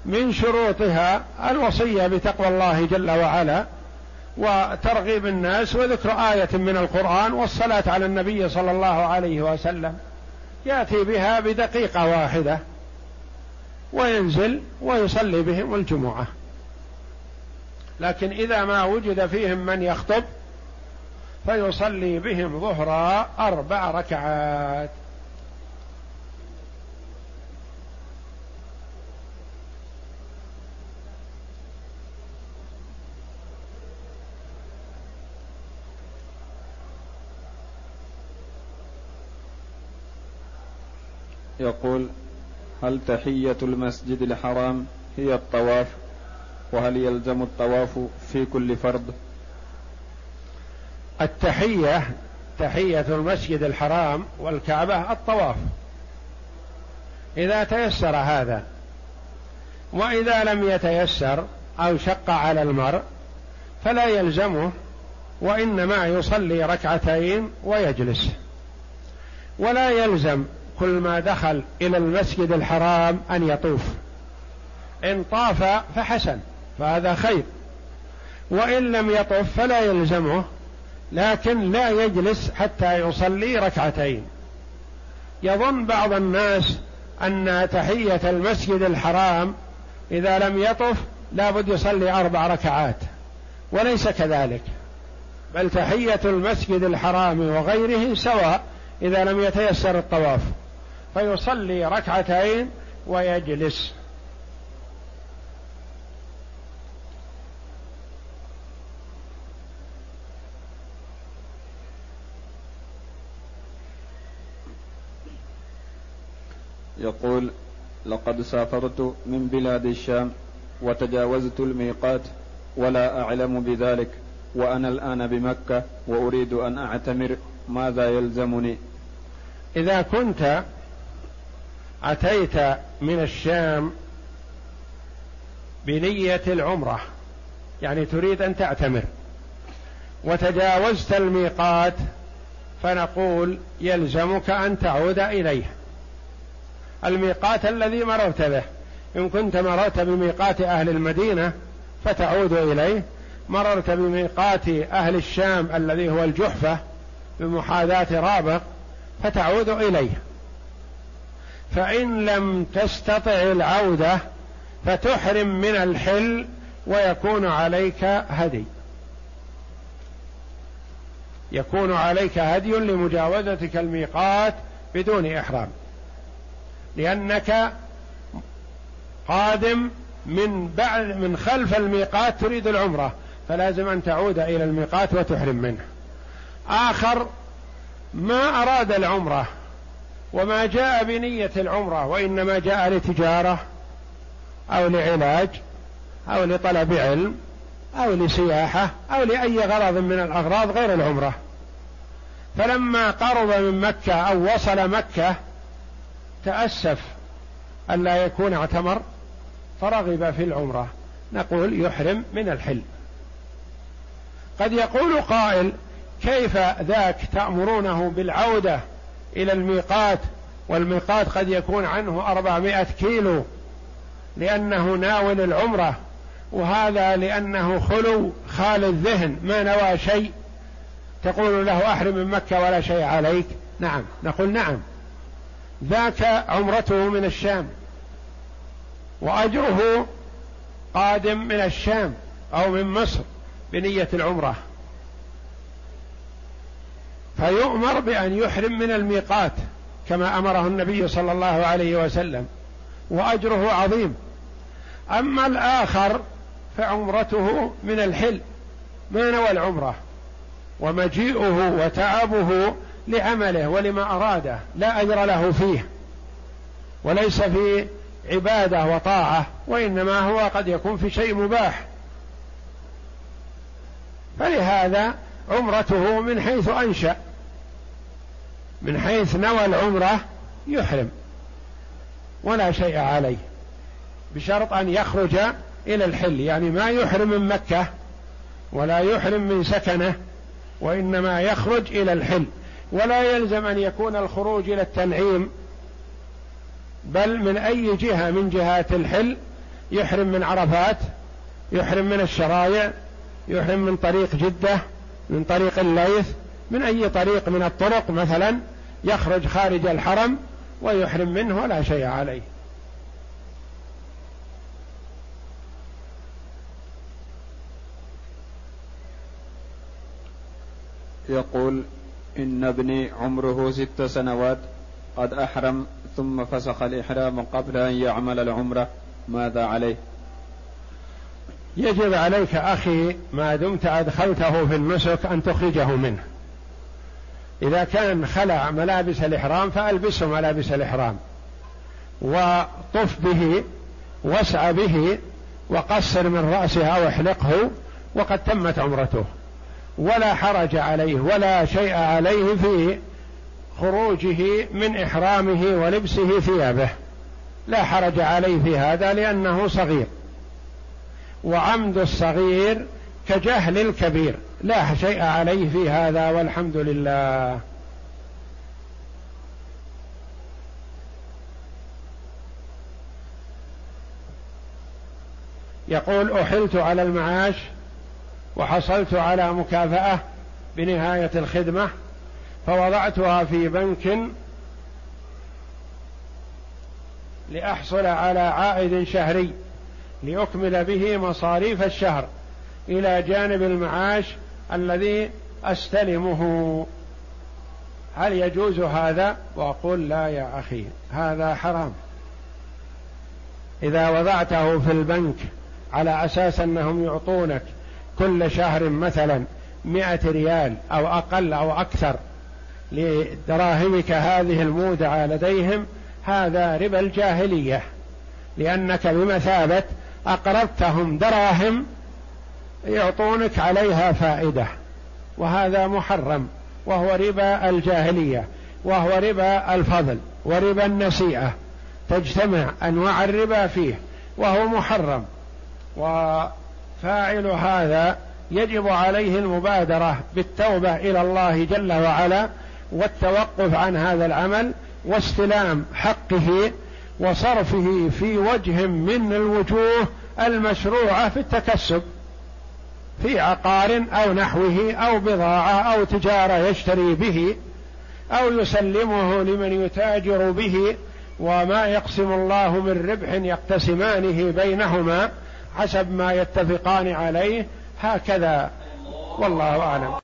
من شروطها الوصية بتقوى الله جل وعلا وترغيب الناس وذكر آية من القرآن والصلاة على النبي صلى الله عليه وسلم. يأتي بها بدقيقة واحدة وينزل ويصلي بهم الجمعة. لكن إذا ما وجد فيهم من يخطب فيصلي بهم ظهرا أربع ركعات. يقول هل تحية المسجد الحرام هي الطواف؟ وهل يلزم الطواف في كل فرض؟ التحية تحية المسجد الحرام والكعبة الطواف. إذا تيسر هذا وإذا لم يتيسر أو شق على المرء فلا يلزمه وإنما يصلي ركعتين ويجلس. ولا يلزم كل ما دخل إلى المسجد الحرام أن يطوف. إن طاف فحسن فهذا خير. وإن لم يطف فلا يلزمه لكن لا يجلس حتى يصلي ركعتين. يظن بعض الناس أن تحية المسجد الحرام إذا لم يطف لابد يصلي أربع ركعات وليس كذلك. بل تحية المسجد الحرام وغيره سواء إذا لم يتيسر الطواف. فيصلي ركعتين ويجلس. يقول لقد سافرت من بلاد الشام وتجاوزت الميقات ولا أعلم بذلك وأنا الآن بمكة وأريد أن أعتمر ماذا يلزمني. إذا كنت أتيت من الشام بنية العمرة يعني تريد أن تعتمر وتجاوزت الميقات فنقول يلزمك أن تعود اليه الميقات الذي مررت به. إن كنت مررت بميقات أهل المدينة فتعود إليه. مررت بميقات أهل الشام الذي هو الجحفة بمحاذاة رابغ فتعود إليه. فإن لم تستطع العودة فتحرم من الحل ويكون عليك هدي. يكون عليك هدي لمجاوزتك الميقات بدون إحرام. لأنك قادم من بعد من خلف الميقات تريد العمرة فلازم أن تعود إلى الميقات وتحرم منه. آخر ما أراد العمرة وما جاء بنية العمرة وإنما جاء لتجارة أو لعلاج أو لطلب علم أو لسياحة أو لأي غرض من الأغراض غير العمرة. فلما قرب من مكة أو وصل مكة تأسف ألا يكون اعتمر فرغب في العمرة. نقول يحرم من الحل. قد يقول قائل كيف ذاك تأمرونه بالعودة إلى الميقات؟ والميقات قد يكون عنه أربعمائة كيلو لأنه ناول العمرة. وهذا لأنه خلو خال الذهن ما نوى شيء. تقول له أحرم من مكة ولا شيء عليك. نعم نقول نعم. ذاك عمرته من الشام. وأجره قادم من الشام أو من مصر بنية العمرة. فيؤمر بأن يحرم من الميقات كما أمره النبي صلى الله عليه وسلم وأجره عظيم. أما الآخر فعمرته من الحل ما نوى العمرة؟ ومجيئه وتعبه لعمله ولما أراده لا أجر له فيه وليس في عبادة وطاعة وإنما هو قد يكون في شيء مباح. فلهذا عمرته من حيث أنشأ من حيث نوى العمرة يحرم ولا شيء عليه بشرط أن يخرج إلى الحل يعني ما يحرم من مكة ولا يحرم من سكنه وإنما يخرج إلى الحل. ولا يلزم أن يكون الخروج إلى التنعيم بل من أي جهة من جهات الحل يحرم من عرفات يحرم من الشرايع يحرم من طريق جدة من طريق الليث من أي طريق من الطرق مثلا يخرج خارج الحرم ويحرم منه ولا شيء عليه. يقول إن ابني عمره ست سنوات قد أحرم ثم فسخ الإحرام قبل أن يعمل العمرة. ماذا عليه؟ يجب عليك أخي ما دمت أدخلته في النسك أن تخرجه منه. إذا كان خلع ملابس الإحرام فألبسه ملابس الإحرام وطف به واسع به وقصر من رأسه أو احلقه وقد تمت عمرته. ولا حرج عليه ولا شيء عليه في خروجه من إحرامه ولبسه ثيابه. لا حرج عليه في هذا لأنه صغير. وعمد الصغير كجهل الكبير. لا شيء عليه في هذا والحمد لله. يقول أحلت على المعاش وحصلت على مكافأة بنهاية الخدمة فوضعتها في بنك لأحصل على عائد شهري لأكمل به مصاريف الشهر إلى جانب المعاش الذي أستلمه. هل يجوز هذا؟ وأقول لا يا أخي هذا حرام. إذا وضعته في البنك على أساس أنهم يعطونك كل شهر مثلا مئة ريال أو أقل أو أكثر لدراهمك هذه المودعة لديهم هذا ربا الجاهلية. لأنك بمثابة أقرضتهم دراهم يعطونك عليها فائدة وهذا محرم وهو ربا الجاهلية وهو ربا الفضل وربا النسيئه تجتمع أنواع الربا فيه وهو محرم. وفاعل هذا يجب عليه المبادرة بالتوبة إلى الله جل وعلا والتوقف عن هذا العمل واستلام حقه وصرفه في وجه من الوجوه المشروعة في التكسب في عقار أو نحوه أو بضاعة أو تجارة يشتري به أو يسلمه لمن يتاجر به وما يقسم الله من ربح يقتسمانه بينهما حسب ما يتفقان عليه هكذا. والله أعلم.